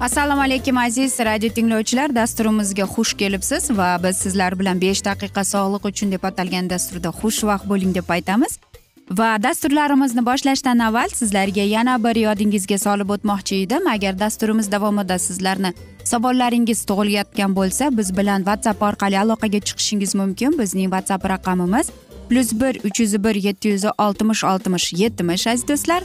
assalomu alaykum aziz radio tinglovchilar. Dasturimizga xush kelibsiz va biz sizlar bilan besh daqiqa sog'liq uchun deb atalgan dasturda xushvaqt bo'ling deb aytamiz. Va dasturlarimizni boshlashdan avval sizlarga yana bir yodingizga solib o'tmoqchi edim. Agar dasturimiz davomida sizlarni savollaringiz tug'ilayotgan bo'lsa biz bilan whatsapp orqali aloqaga chiqishingiz mumkin. Bizning whatsapp raqamimiz plyus bir uch yuz bir yetti yuz oltmish oltmish yetmish aziz do'stlar.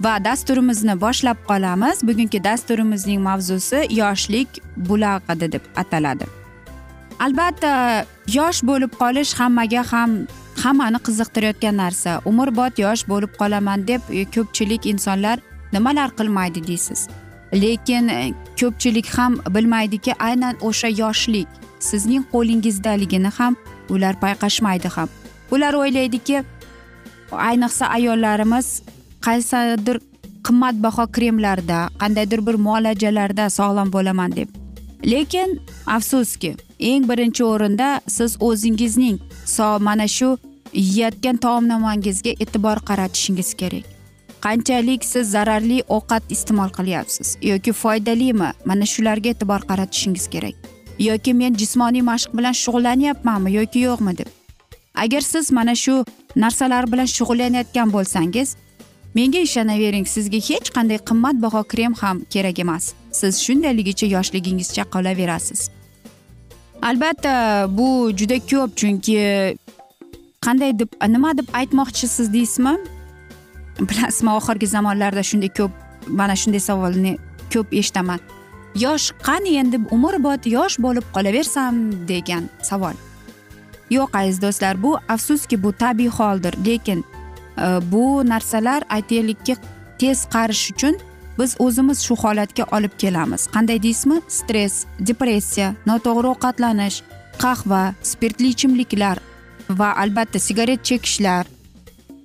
Va dasturimizni boshlab qolamiz. Bugungi dasturimizning mavzusi yoshlik bulag'idi deb ataladi. Albatta yosh bo'lib qolish hammaga ham hammani qiziqtirayotgan narsa. Umrbod yosh bo'lib qolaman deb ko'pchilik insonlar nimalar qilmaydi deysiz? Lekin e, ko'pchilik ham bilmaydiki aynan o'sha yoshlik sizning qo'lingizdaligini ham ular payqashmaydi ham. Ular o'ylaydiki ayniqsa ayollarimiz qaysidir qimmatbaho kremlarda qandaydir bir muolajalarda sog'lom bo'laman deb. Lekin afsuski eng birinchi o'rinda siz o'zingizning mana shu yeyotgan taomnomangizga e'tibor qaratishingiz kerak. Qanchalik siz zararli ovqat iste'mol qilyapsiz yoki foydalimi? Mana shularga e'tibor qaratishingiz kerak. Yoki men jismoniy mashq bilan shug'ullanyapmanmi yoki yo'qmi deb. Agar siz mana shu narsalar bilan shug'ullanayotgan bo'lsangiz menga ishonavering sizga hech qanday qimmatbaho krem ham kerak emas. Siz shundayligicha yoshligingizcha qolaverasiz. Albatta bu juda ko'p chunki qanday deb nima deb aytmoqchisiz deysizmi? Bilasizmi oxirgi zamonlarda shunday ko'p mana shunday savolni ko'p eshitaman. Yosh qani endi umrbod yosh bo'lib qolaversam degan savol. Yo'q aziz do'stlar bu afsuski bu tabiiy holdir lekin Э, bu narsalar aytaylikki tez qarish uchun biz o'zimiz shu holatga olib kelamiz. Qanday deysizmi? Stress depressiya noto'g'ri ovqatlanish qahva spirtli ichimliklar va albatta sigaret chekishlar.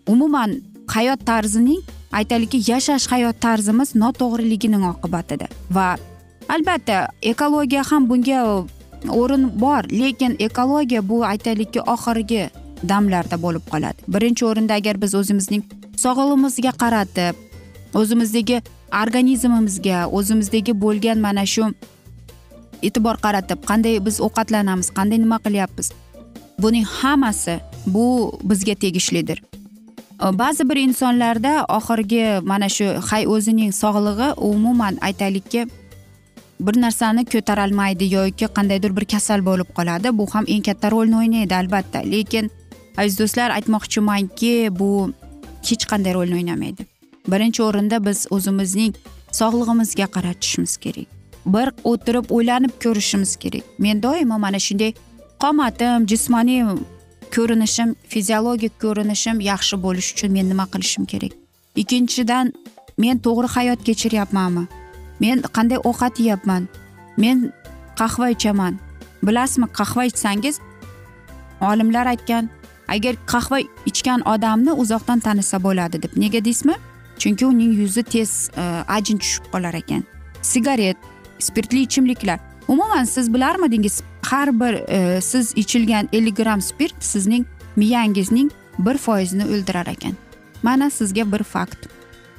Umuman hayot tarzining aytaylikki yashash hayot tarzimiz noto'g'riligining oqibatida va albatta ekologiya ham bunga e, o'rin bor lekin ekologiya bu aytaylikki oxirgi damlarda bo'lib qoladi. Birinchi o'rinda agar biz o'zimizning sog'lig'imizga qaratib o'zimizdagi organizmimizga o'zimizdagi bo'lgan mana shu e'tibor qaratib qanday biz ovqatlanamiz qanday nima qilyapmiz buning hammasi bu bizga tegishlidir. Ba'zi bir insonlarda oxirgi mana shu hay o'zining sog'lig'i umuman aytaylikki bir narsani ko'tarolmaydi yoki qandaydir bir kasal bo'lib qoladi. Bu ham eng katta rolni o'ynaydi albatta. Lekin aziz do'stlar aytmoqchimanki bu hech qanday rolni o'ynamaydi. Birinchi o'rinda biz o'zimizning sog'lig'imizga qaratishimiz kerak. Bir o'tirib o'ylanib ko'rishimiz kerak. Men doimo mana shunday qomatim jismoniy ko'rinishim fiziologik ko'rinishim yaxshi bo'lishi uchun men nima qilishim kerak? Ikkinchidan men to'g'ri hayot kechiryapmanmi? Men qanday ovqat yeyapman? Men qahva ichaman. Bilasizmi qahva ichsangiz olimlar aytgan agar qahva ichgan odamni uzoqdan tanisa bo'ladi deb nega deysizmi? Chunki uning yuzi tez e, ajin tushib qolar ekan. Sigaret spirtli ichimliklar. Umuman siz bilarmidingiz har bir e, siz ichilgan ellik gramm spirt sizning miyangizning bir foizini o'ldirar ekan. Mana sizga bir fakt.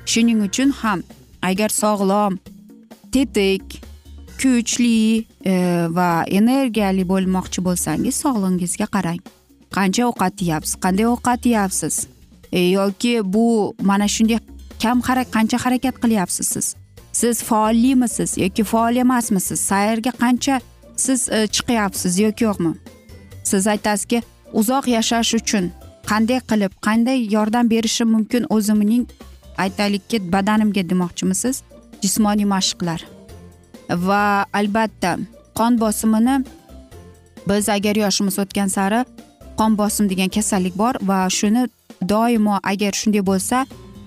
Shuning uchun ham agar sog'lom tetik kuchli e, va energiyali bo'lmoqchi bo'lsangiz sog'lig'ingizga qarang. Qancha ovqat yeyapsiz qanday ovqat yeyapsiz? E, yoki bu mana shunday kam qancha harakat qilyapsiz siz? Siz faollimisiz yoki faol emasmisiz sayrga qancha siz e, chiqyapsiz yoki yo'qmi? Siz aytasizki uzoq yashash uchun qanday qilib qanday yordam berishim mumkin o'zimning aytaylikki badanimga demoqchimisiz jismoniy mashqlar. Va albatta qon bosimini biz agar yoshimiz o'tgan sari qon bosim degan kasallik bor va shuni doimo agar shunday bo'lsa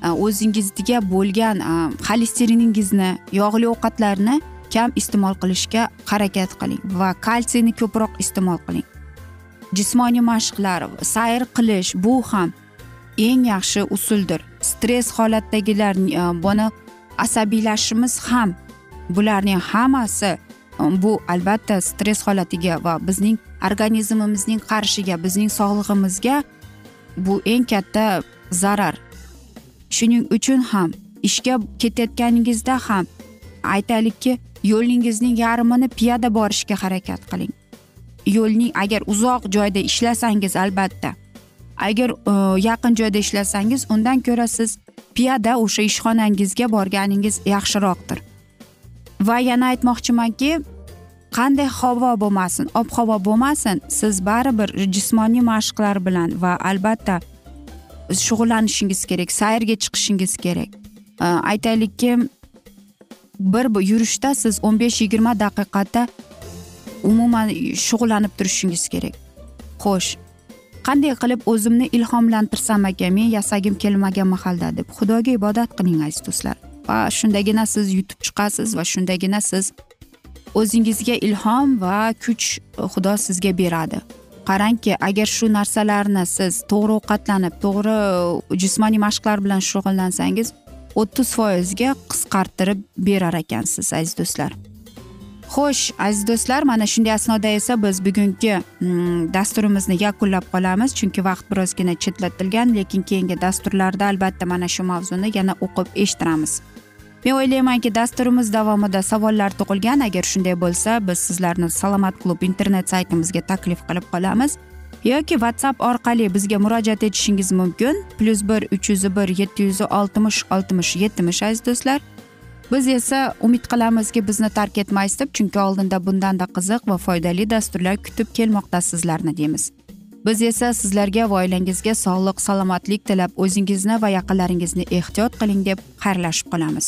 e, o'zingizga bo'lgan e, xolesteriningizni yog'li ovqatlarni kam iste'mol qilishga harakat qiling va kalsiyni ko'proq iste'mol qiling. Jismoniy mashqlar sayr qilish bu ham eng yaxshi usuldir. Stress holatdagilar e, buni asabiylashishimiz ham bularning hammasi bu albatta stress holatiga va bizning organizmimizning qarishiga bizning sog'lig'imizga bu eng katta zarar. Shuning uchun ham ishga ketayotganingizda ham aytaylikki yo'lingizning yarmini piyoda borishga harakat qiling. Yo'lning agar uzoq joyda ishlasangiz albatta agar e, yaqin joyda ishlasangiz undan ko'ra siz piyoda o'sha ishxonangizga borganingiz yaxshiroqdir. Va yana aytmoqchimanki qanday havo bo'lmasin ob havo bo'lmasin siz baribir jismoniy mashqlar bilan va albatta shug'ullanishingiz kerak sayrga chiqishingiz kerak. Aytaylikki bir yurishda siz o'n besh yigirma daqiqada umuman shug'ullanib turishingiz kerak. Xo'sh qanday qilib o'zimni ilhomlantirsam ekan men yasagim kelmagan mahalda deb xudoga ibodat qiling aziz do'stlar. Va shundagina siz yutib chiqasiz va shundagina siz o'zingizga ilhom va kuch e, xudo sizga beradi. Qarangki agar shu narsalarni siz to'g'ri ovqatlanib to'g'ri e, jismoniy mashqlar bilan shug'ullansangiz o'ttiz foizga qisqartirib berar ekansiz aziz do'stlar. Xo'sh aziz do'stlar mana shunday asnoda esa biz bugungi mm, dasturimizni yakunlab qolamiz. Chunki vaqt birozgina chetlatilgan lekin keyingi dasturlarda albatta mana shu mavzuni yana o'qib eshittiramiz. Men o'ylaymanki dasturimiz davomida savollar tug'ilgan. Agar shunday bo'lsa biz sizlarni salomat klub internet saytimizga taklif qilib qolamiz. Yoki whatsapp orqali bizga murojaat etishingiz mumkin. Plyus bir uch yuz bir yetti yuz oltmish oltmish yetmish aziz do'stlar. Biz esa umid qilamizki bizni tark etmaysiz deb chunki oldinda bundanda qiziq va foydali dasturlar kutib kelmoqda sizlarni deymiz. Biz esa sizlarga va oilangizga sog'lik salomatlik tilab o'zingizni va yaqinlaringizni ehtiyot qiling deb xayrlashib qolamiz.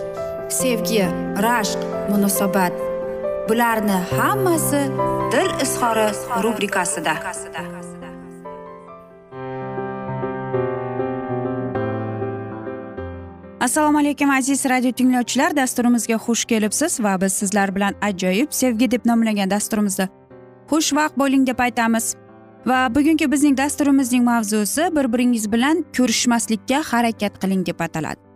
sevgi rashq munosabat. Bularni hammasi dil izhori rubrikasida. Assalomu alaykum aziz radio tinglovchilar. Dasturimizga xush kelibsiz va biz sizlar bilan ajoyib sevgi deb nomlangan dasturimizda xushvaqt bo'ling deb aytamiz. Va bugungi bizning dasturimizning mavzusi bir biringiz bilan ko'rishmaslikka harakat qiling deb ataladi.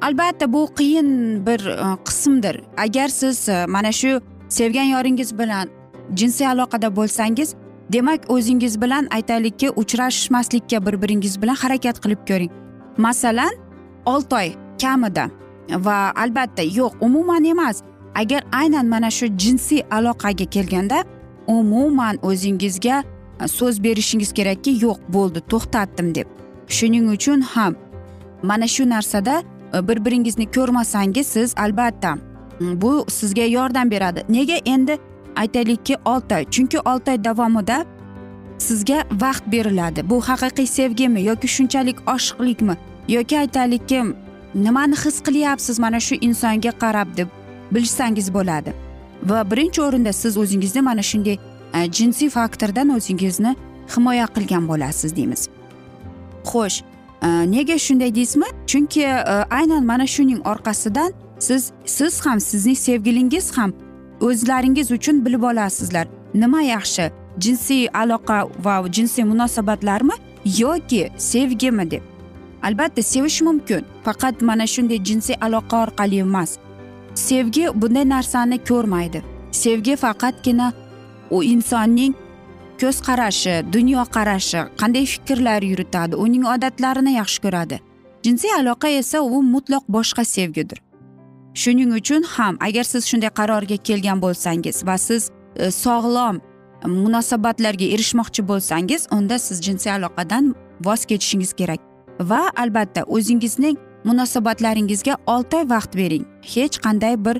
Albatta bu qiyin bir e, qismdir. Agar siz e, mana shu sevgan yoringiz bilan jinsiy aloqada bo'lsangiz demak o'zingiz bilan aytaylikki uchrashmaslikka bir biringiz bilan harakat qilib ko'ring. Masalan olti oy kamida va albatta yo'q umuman emas. Agar aynan mana shu jinsiy aloqaga kelganda umuman o'zingizga e, so'z berishingiz kerakki yo'q bo'ldi to'xtatdim deb. Shuning uchun ham mana shu narsada bir biringizni ko'rmasangiz siz albatta mm, bu sizga yordam beradi. Nega endi aytaylikki olti oy? Chunki olti oy davomida sizga vaqt beriladi. Bu haqiqiy sevgimi yoki shunchalik oshiqlikmi? Yoki aytaylikki nimani his qilyapsiz? Mana shu insonga qarab deb bilsangiz bo'ladi. Va birinchi o'rinda siz o'zingizni mana shunday e, jinsiy faktordan o'zingizni himoya qilgan bo'lasiz deymiz. Xo'sh Э, nega shunday deysizmi? Chunki э, aynan mana shuning orqasidan siz siz ham sizning sevgilingiz ham o'zlaringiz uchun bilib olasizlar. Nima yaxshi? Jinsiy aloqa va jinsiy munosabatlarmi yoki sevgimi deb. Albatta sevish mumkin. Faqat mana shunday jinsiy aloqa orqali emas. Sevgi bunday narsani ko'rmaydi. Sevgi faqatgina u insonning ko'z qarashi dunyo qarashi qanday fikrlar yuritadi uning odatlarini yaxshi ko'radi. Jinsiy aloqa esa u mutlaq boshqa sevgidir. Shuning uchun ham agar siz shunday qarorga kelgan bo'lsangiz va siz e, sog'lom munosabatlarga erishmoqchi bo'lsangiz unda siz jinsiy aloqadan voz kechishingiz kerak. Va albatta o'zingizning munosabatlaringizga olti oy vaqt bering. Hech qanday bir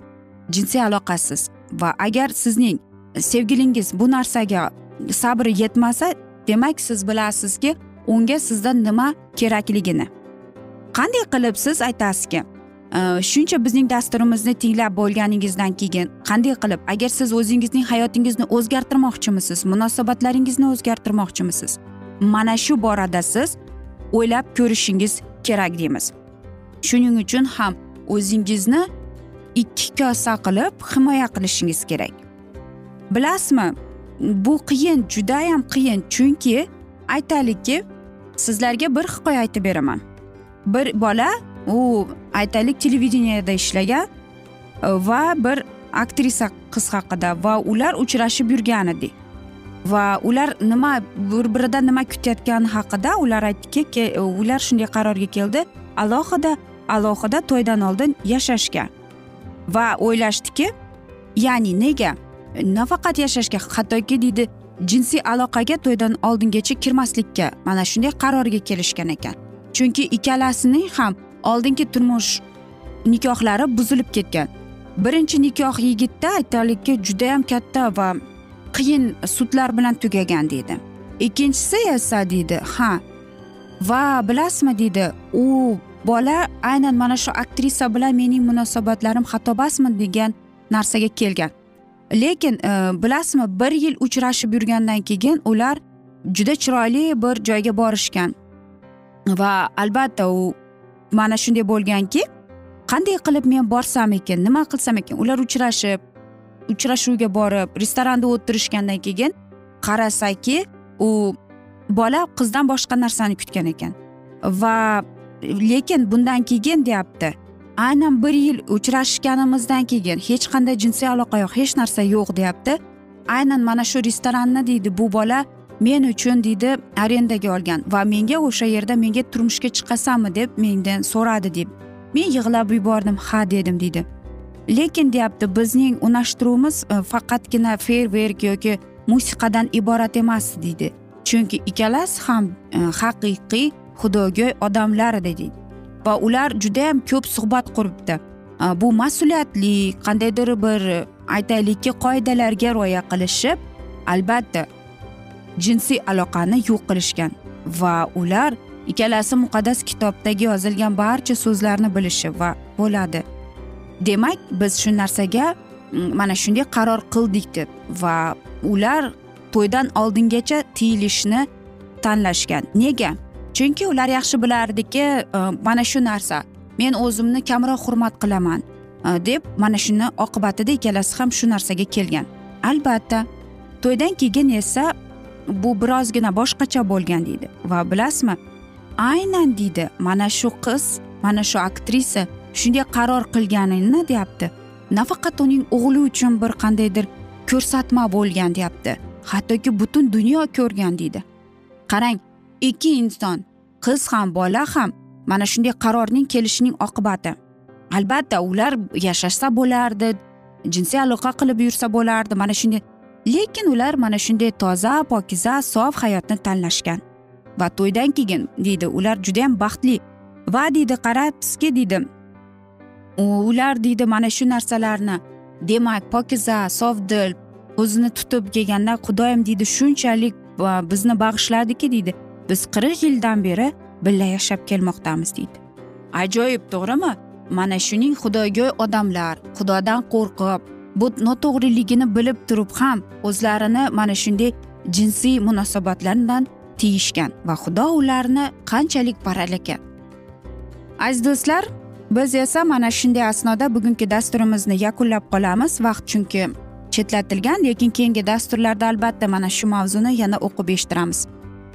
jinsiy aloqasiz. Va agar sizning sevgilingiz bu narsaga sabri yetmasa demak siz bilasizki unga sizdan nima kerakligini. Qanday qilib siz aytasizki shuncha bizning dasturimizni tinglab bo'lganingizdan keyin qanday qilib agar siz o'zingizning hayotingizni o'zgartirmoqchimisiz munosabatlaringizni o'zgartirmoqchimisiz? Mana shu borada siz o'ylab ko'rishingiz kerak deymiz. Shuning uchun ham o'zingizni ikki kosa qilib himoya qilishingiz kerak. Bilasizmi? Bu qiyin judayam qiyin. Chunki aytaylikki sizlarga bir hikoya aytib beraman. Bir bola u aytaylik televideniyada ishlagan e, va bir aktrisa qiz haqida va ular uchrashib yurgan edi va ular nima bir biridan nima kutayotgani haqida ular aytdiki e, ular shunday qarorga keldi. Alohida alohida to'ydan oldin yashashga va o'ylashdiki ya'ni nega nafaqat yashashga hattoki deydi jinsiy aloqaga to'ydan oldingacha kirmaslikka mana shunday qarorga kelishgan ekan. Chunki ikkalasining ham oldingi turmush nikohlari buzilib ketgan. Birinchi nikoh yigitda aytaylikki judayam katta va qiyin sudlar bilan tugagan deydi. Ikkinchisi esa deydi ha va bilasizmi deydi u bola aynan mana shu aktrisa bilan mening munosabatlarim xatobasmi degan narsaga kelgan. Lekin e, bilasizmi bir yil uchrashib yurgandan keyin ular juda chiroyli bir joyga borishgan. Va albatta u mana shunday bo'lganki qanday qilib men borsam ekan nima qilsam ekan ular uchrashib uchrashuvga borib restoranda o'tirishgandan keyin qarasaki u bola qizdan boshqa narsani kutgan ekan. Va lekin bundan keyin deyapti aynan bir yil uchrashganimizdan keyin hech qanday jinsiy aloqa yo'q hech narsa yo'q deyapti. Aynan mana shu restoranni deydi bu bola men uchun deydi arendaga olgan va menga o'sha yerda menga turmushga chiqasanmi deb mendan so'radi deb. Men yig'lab yubordim ha dedim deydi. Lekin deyapti bizning unashtiruvimiz e, faqatgina feyrverk yoki musiqadan iborat emas deydi. Chunki ikkalasi ham e, haqiqiy xudogo'y odamlar deydi. Va ular judayam ko'p suhbat quribdi. Bu mas'uliyatli qandaydir bir aytaylikki qoidalarga rioya qilishib albatta jinsiy aloqani yo'q qilishgan va ular ikkalasi muqaddas kitobdagi yozilgan barcha so'zlarni bilishi va bo'ladi. Demak biz shu narsaga mana shunday qaror qildik deb va ular to'ydan oldingacha tiyilishni tanlashgan. Nega? Chunki ular yaxshi bilardiki e, mana shu narsa men o'zimni kamroq hurmat qilaman e, deb mana shuni oqibatida ikkalasi ham shu narsaga kelgan. Albatta to'ydan keyin esa bu birozgina boshqacha bo'lgan deydi. Va bilasizmi aynan deydi mana shu qiz mana shu aktrisa shunday qaror qilganini deyapti. Nafaqat uning o'g'li uchun bir qandaydir ko'rsatma bo'lgan deyapti. Hattoki butun dunyo ko'rgan deydi. Qarang ikki inson qiz ham bola ham mana shunday qarorning kelishining oqibati. Albatta ular yashashsa bo'lardi jinsiy aloqa qilib yursa bo'lardi mana shunday. Lekin ular mana shunday toza pokiza sof hayotni tanlashgan. Va to'ydan keyin deydi ular judayam baxtli. Va deydi qarabsizki deydi. Ular deydi mana shu narsalarni demak pokiza sofdil o'zini tutib kelganda xudoyim deydi shunchalik bizni bag'ishladiki deydi. Biz qirq yildan beri birga yashab kelmoqdamiz deydi. Ajoyib to'g'rimi? Mana shuning xudogo'y odamlar xudodan qo'rqib bu noto'g'riligini bilib turib ham o'zlarini mana shunday jinsiy munosabatlardan tiyishgan va xudo ularni qanchalik baralagan aziz do'stlar biz esa mana shunday asnoda bugungi dasturimizni yakunlab qolamiz. Vaqt chunki chetlatilgan lekin keyingi dasturlarda albatta mana shu mavzuni yana o'qib eshittiramiz.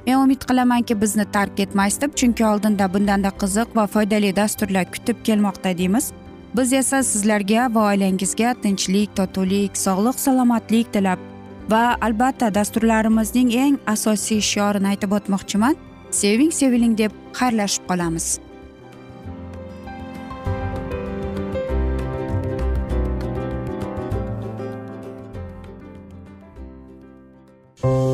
Men umid qilamanki bizni tark etmaysiz deb chunki oldinda bundanda qiziq va foydali dasturlar kutib kelmoqda deymiz. Biz esa sizlarga va oilangizga tinchlik totuvlik sog'lik salomatlik tilab va albatta dasturlarimizning eng asosiy shiorini aytib o'tmoqchiman. Seving seviling deb xayrlashib qolamiz. thank you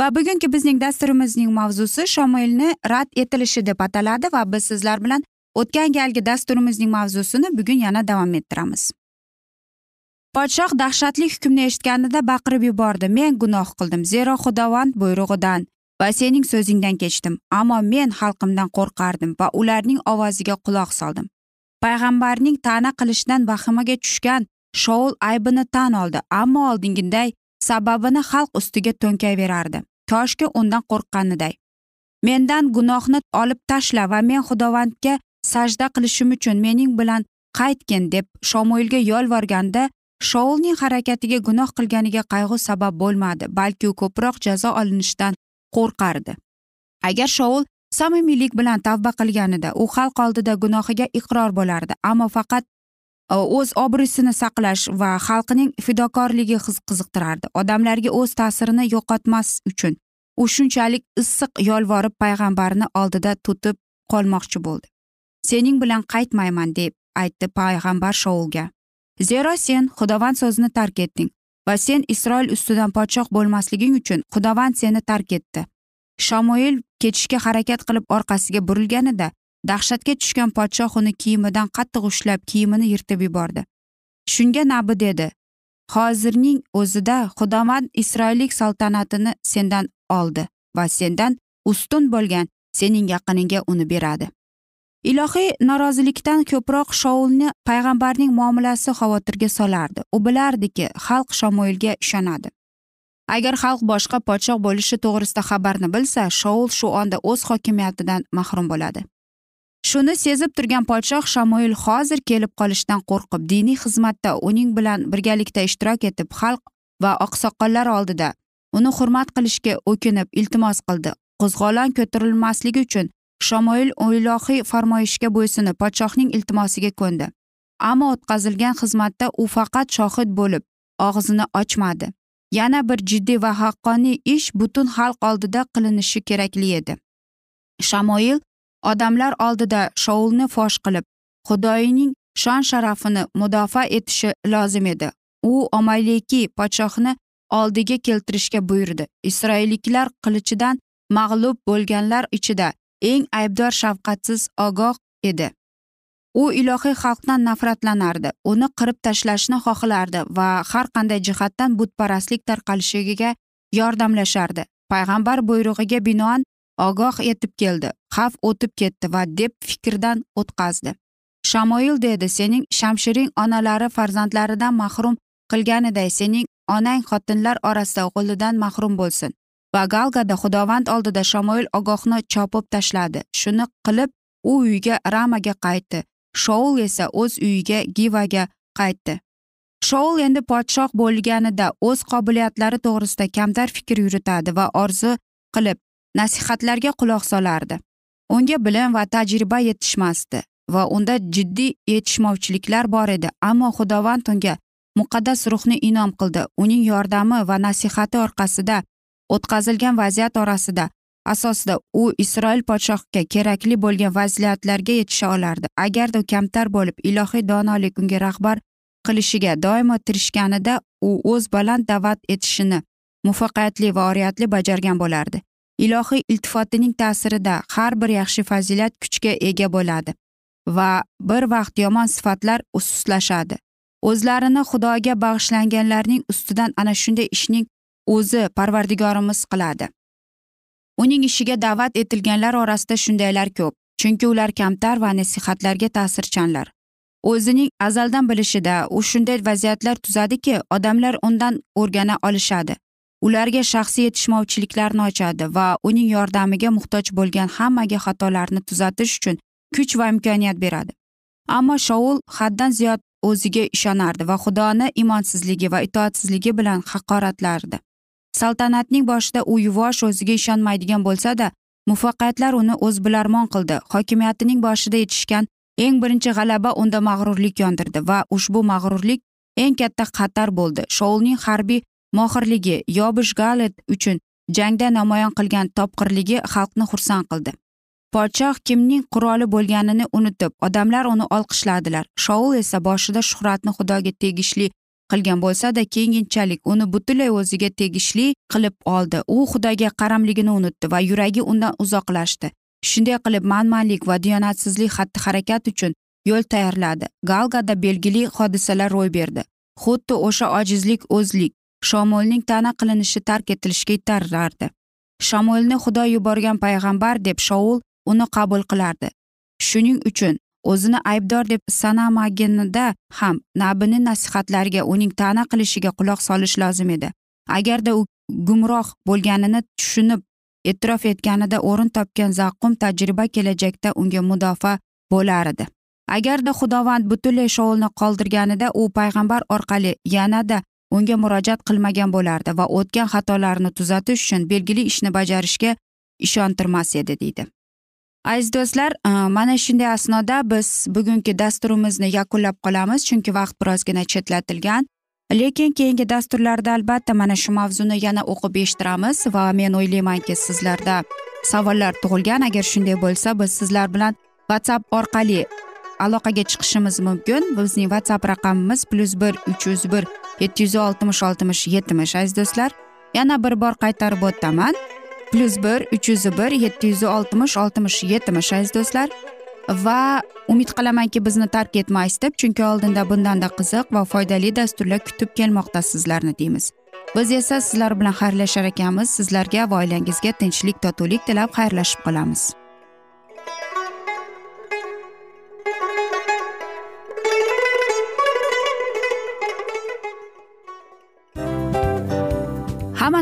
Va bugungi bizning dasturimizning mavzusi shomoilni rad etilishi deb ataladi va biz sizlar bilan o'tgan galgi dasturimizning mavzusini bugun yana davom ettiramiz. Podshoh dahshatli hukmni eshitganida baqirib yubordi. Men gunoh qildim. Zero xudovand buyrug'idan va sening so'zingdan kechdim. Ammo men xalqimdan qo'rqardim va ularning ovoziga quloq soldim. Payg'ambarning ta'na qilishdan vahimaga tushgan shoul aybini tan oldi. Ammo oldingiday sababini xalq ustiga to'nkayverardi koshki undan qo'rqqaniday. Mendan gunohni olib tashla va men xudovandga sajda qilishim uchun mening bilan qaytgin deb shomuilga yolvorganda shoulning harakatiga gunoh qilganiga qayg'u sabab bo'lmadi balki u ko'proq jazo olinishidan qo'rqardi. Agar shoul samimiylik bilan tavba qilganida u xalq oldida gunohiga iqror bo'lardi ammo faqat Э, o'z obro'sini saqlash va xalqining fidokorligi qiziqtirardi. Odamlarga o'z ta'sirini yo'qotmas uchun u shunchalik issiq yolvorib payg'ambarni oldida tutib qolmoqchi bo'ldi. Sening bilan qaytmayman deb aytdi payg'ambar shoulga zero sen xudovand so'zini tark etding va sen isroil ustidan podshoh bo'lmasliging uchun xudovand seni tark etdi. Shamoil ketishga harakat qilib orqasiga burilganida dahshatga tushgan podshoh uni kiyimidan qattiq ushlab kiyimini yirtib yubordi. Shunga nabi dedi hozirning o'zida xudoman isroillik saltanatini sendan oldi va sendan ustun bo'lgan sening yaqiningga uni beradi. Ilohiy norozilikdan ko'proq shoulni payg'ambarning muomalasi xavotirga solardi. U bilardiki xalq shamoilga ishonadi. Agar xalq boshqa podshoh bo'lishi to'g'risida xabarni bilsa shoul shu onda o'z hokimiyatidan mahrum bo'ladi. Shuni sezib turgan podshoh shamoil hozir kelib qolishdan qo'rqib diniy xizmatda uning bilan birgalikda ishtirok etib xalq va oqsoqollar oldida uni hurmat qilishga o'kinib iltimos qildi. Qo'zg'olon ko'tarilmasligi uchun shamoil ilohiy farmoyishga bo'ysunib podshohning iltimosiga ko'ndi. Ammo o'tkazilgan xizmatda u faqat shohid bo'lib og'zini ochmadi. Yana bir jiddiy va haqqoniy ish butun xalq oldida qilinishi kerakli edi. Shamoil odamlar oldida shoulni fosh qilib xudoyining shon sharafini mudofaa etishi lozim edi. U omaliki podshohni oldiga keltirishga buyurdi. Isroilliklar qilichidan mag'lub bo'lganlar ichida eng aybdor shafqatsiz ogoh edi. U ilohiy xalqdan nafratlanardi. Uni qirib tashlashni xohlardi va har qanday jihatdan butparastlik tarqalishiga yordamlashardi. Payg'ambar buyrug'iga binoan ogoh etib keldi. Xavf o'tib ketdi va deb fikrdan o'tkazdi shamoil dedi sening shamshiring onalari farzandlaridan mahrum qilganiday sening onang xotinlar orasida o'g'lidan mahrum bo'lsin. Va galgada xudovand oldida shamoil ogohni chopib tashladi. Shuni qilib u uyiga ramaga qaytdi. Shoul esa o'z uyiga givaga qaytdi. Shoul endi podshoh bo'lganida o'z qobiliyatlari to'g'risida kamtar fikr yuritadi va orzu qilib nasihatlarga quloq solardi. Unga bilim va tajriba yetishmasdi va unda jiddiy yetishmovchiliklar bor edi ammo xudovand unga muqaddas ruhni inom qildi. Uning yordami va nasihati orqasida o'tkazilgan vaziyat orasida asosida u isroil podshohiga kerakli bo'lgan vaziyatlarga yetisha olardi. Agarda u kamtar bo'lib ilohiy donolik unga rahbar qilishiga doimo tirishganida u o'z baland da'vat etishini muvaffaqiyatli va oriyatli bajargan bo'lardi. Ilohiy iltifotining ta'sirida har bir yaxshi fazilat kuchga ega bo'ladi va bir vaqt yomon sifatlar sustlashadi o'zlarini xudoga bag'ishlanganlarning ustidan ana shunday ishning o'zi parvardigorimiz qiladi. Uning ishiga da'vat etilganlar orasida shundaylar ko'p chunki ular kamtar va nasihatlarga ta'sirchanlar. O'zining azaldan bilishida u shunday vaziyatlar tuzadiki odamlar undan o'rgana olishadi. Ularga shaxsiy yetishmovchiliklarni ochadi va uning yordamiga muhtoj bo'lgan hammaga xatolarni tuzatish uchun kuch va imkoniyat beradi. Ammo shoul haddan ziyod o'ziga ishonardi va xudoni imonsizligi va itoatsizligi bilan haqoratlardi. Saltanatning boshida u yuvosh o'ziga ishonmaydigan bo'lsada muvaffaqiyatlar uni o'zbilarmon qildi. Hokimiyatining boshida yetishgan eng birinchi g'alaba unda mag'rurlik yondirdi va ushbu mag'rurlik eng katta xatar bo'ldi. Shoulning harbiy mohirligi yobish galet uchun jangda namoyon qilgan topqirligi xalqni xursand qildi. Podshoh kimning quroli bo'lganini unutib odamlar uni olqishladilar. Shoul esa boshida shuhratni xudoga tegishli qilgan bo'lsada keyinchalik uni butunlay o'ziga tegishli qilib oldi. U xudoga qaramligini unutdi va yuragi undan uzoqlashdi. Shunday qilib manmanlik va diyonatsizlik xatti harakat uchun yo'l tayyorladi. Galgada belgili hodisalar ro'y berdi. Xuddi o'sha ojizlik o'zlik shomolning ta'na qilinishi tark etilishga itarardi shamolni xudo yuborgan payg'ambar deb shoul uni qabul qilardi shuning uchun o'zini aybdor deb sanamaganida ham nabini nasihatlariga uning ta'na qilishiga quloq solish lozim edi agarda u gumroh bo'lganini tushunib e'tirof etganida o'rin topgan zaqqum tajriba kelajakda unga mudofaa bo'lar edi agarda xudovand butunlay shoulni qoldirganida u payg'ambar orqali yanada unga murojaat qilmagan bo'lardi va o'tgan xatolarini tuzatish uchun belgili ishni bajarishga ishontirmas edi deydi. Aziz do'stlar e, mana shunday asnoda biz bugungi dasturimizni yakunlab qolamiz chunki vaqt birozgina chetlatilgan. Lekin keyingi dasturlarda albatta mana shu mavzuni yana o'qib eshittiramiz va men o'ylaymanki sizlarda savollar tug'ilgan. Agar shunday bo'lsa biz sizlar bilan whatsapp orqali aloqaga chiqishimiz mumkin. Bizning whatsapp raqamimiz plyus bir uch yuz bir yetti yuz oltmish oltmish yetmish aziz do'stlar. Yana bir bor qaytarib o'taman. Plyus bir uch yuz bir yetti yuz oltmish oltmish yetmish aziz do'stlar. Va umid qilamanki bizni tark etmaysiz deb chunki oldinda bundanda qiziq va foydali dasturlar kutib kelmoqda sizlarni deymiz. Biz esa sizlar bilan xayrlashar ekanmiz. Sizlarga va oilangizga tinchlik totuvlik tilab xayrlashib qolamiz.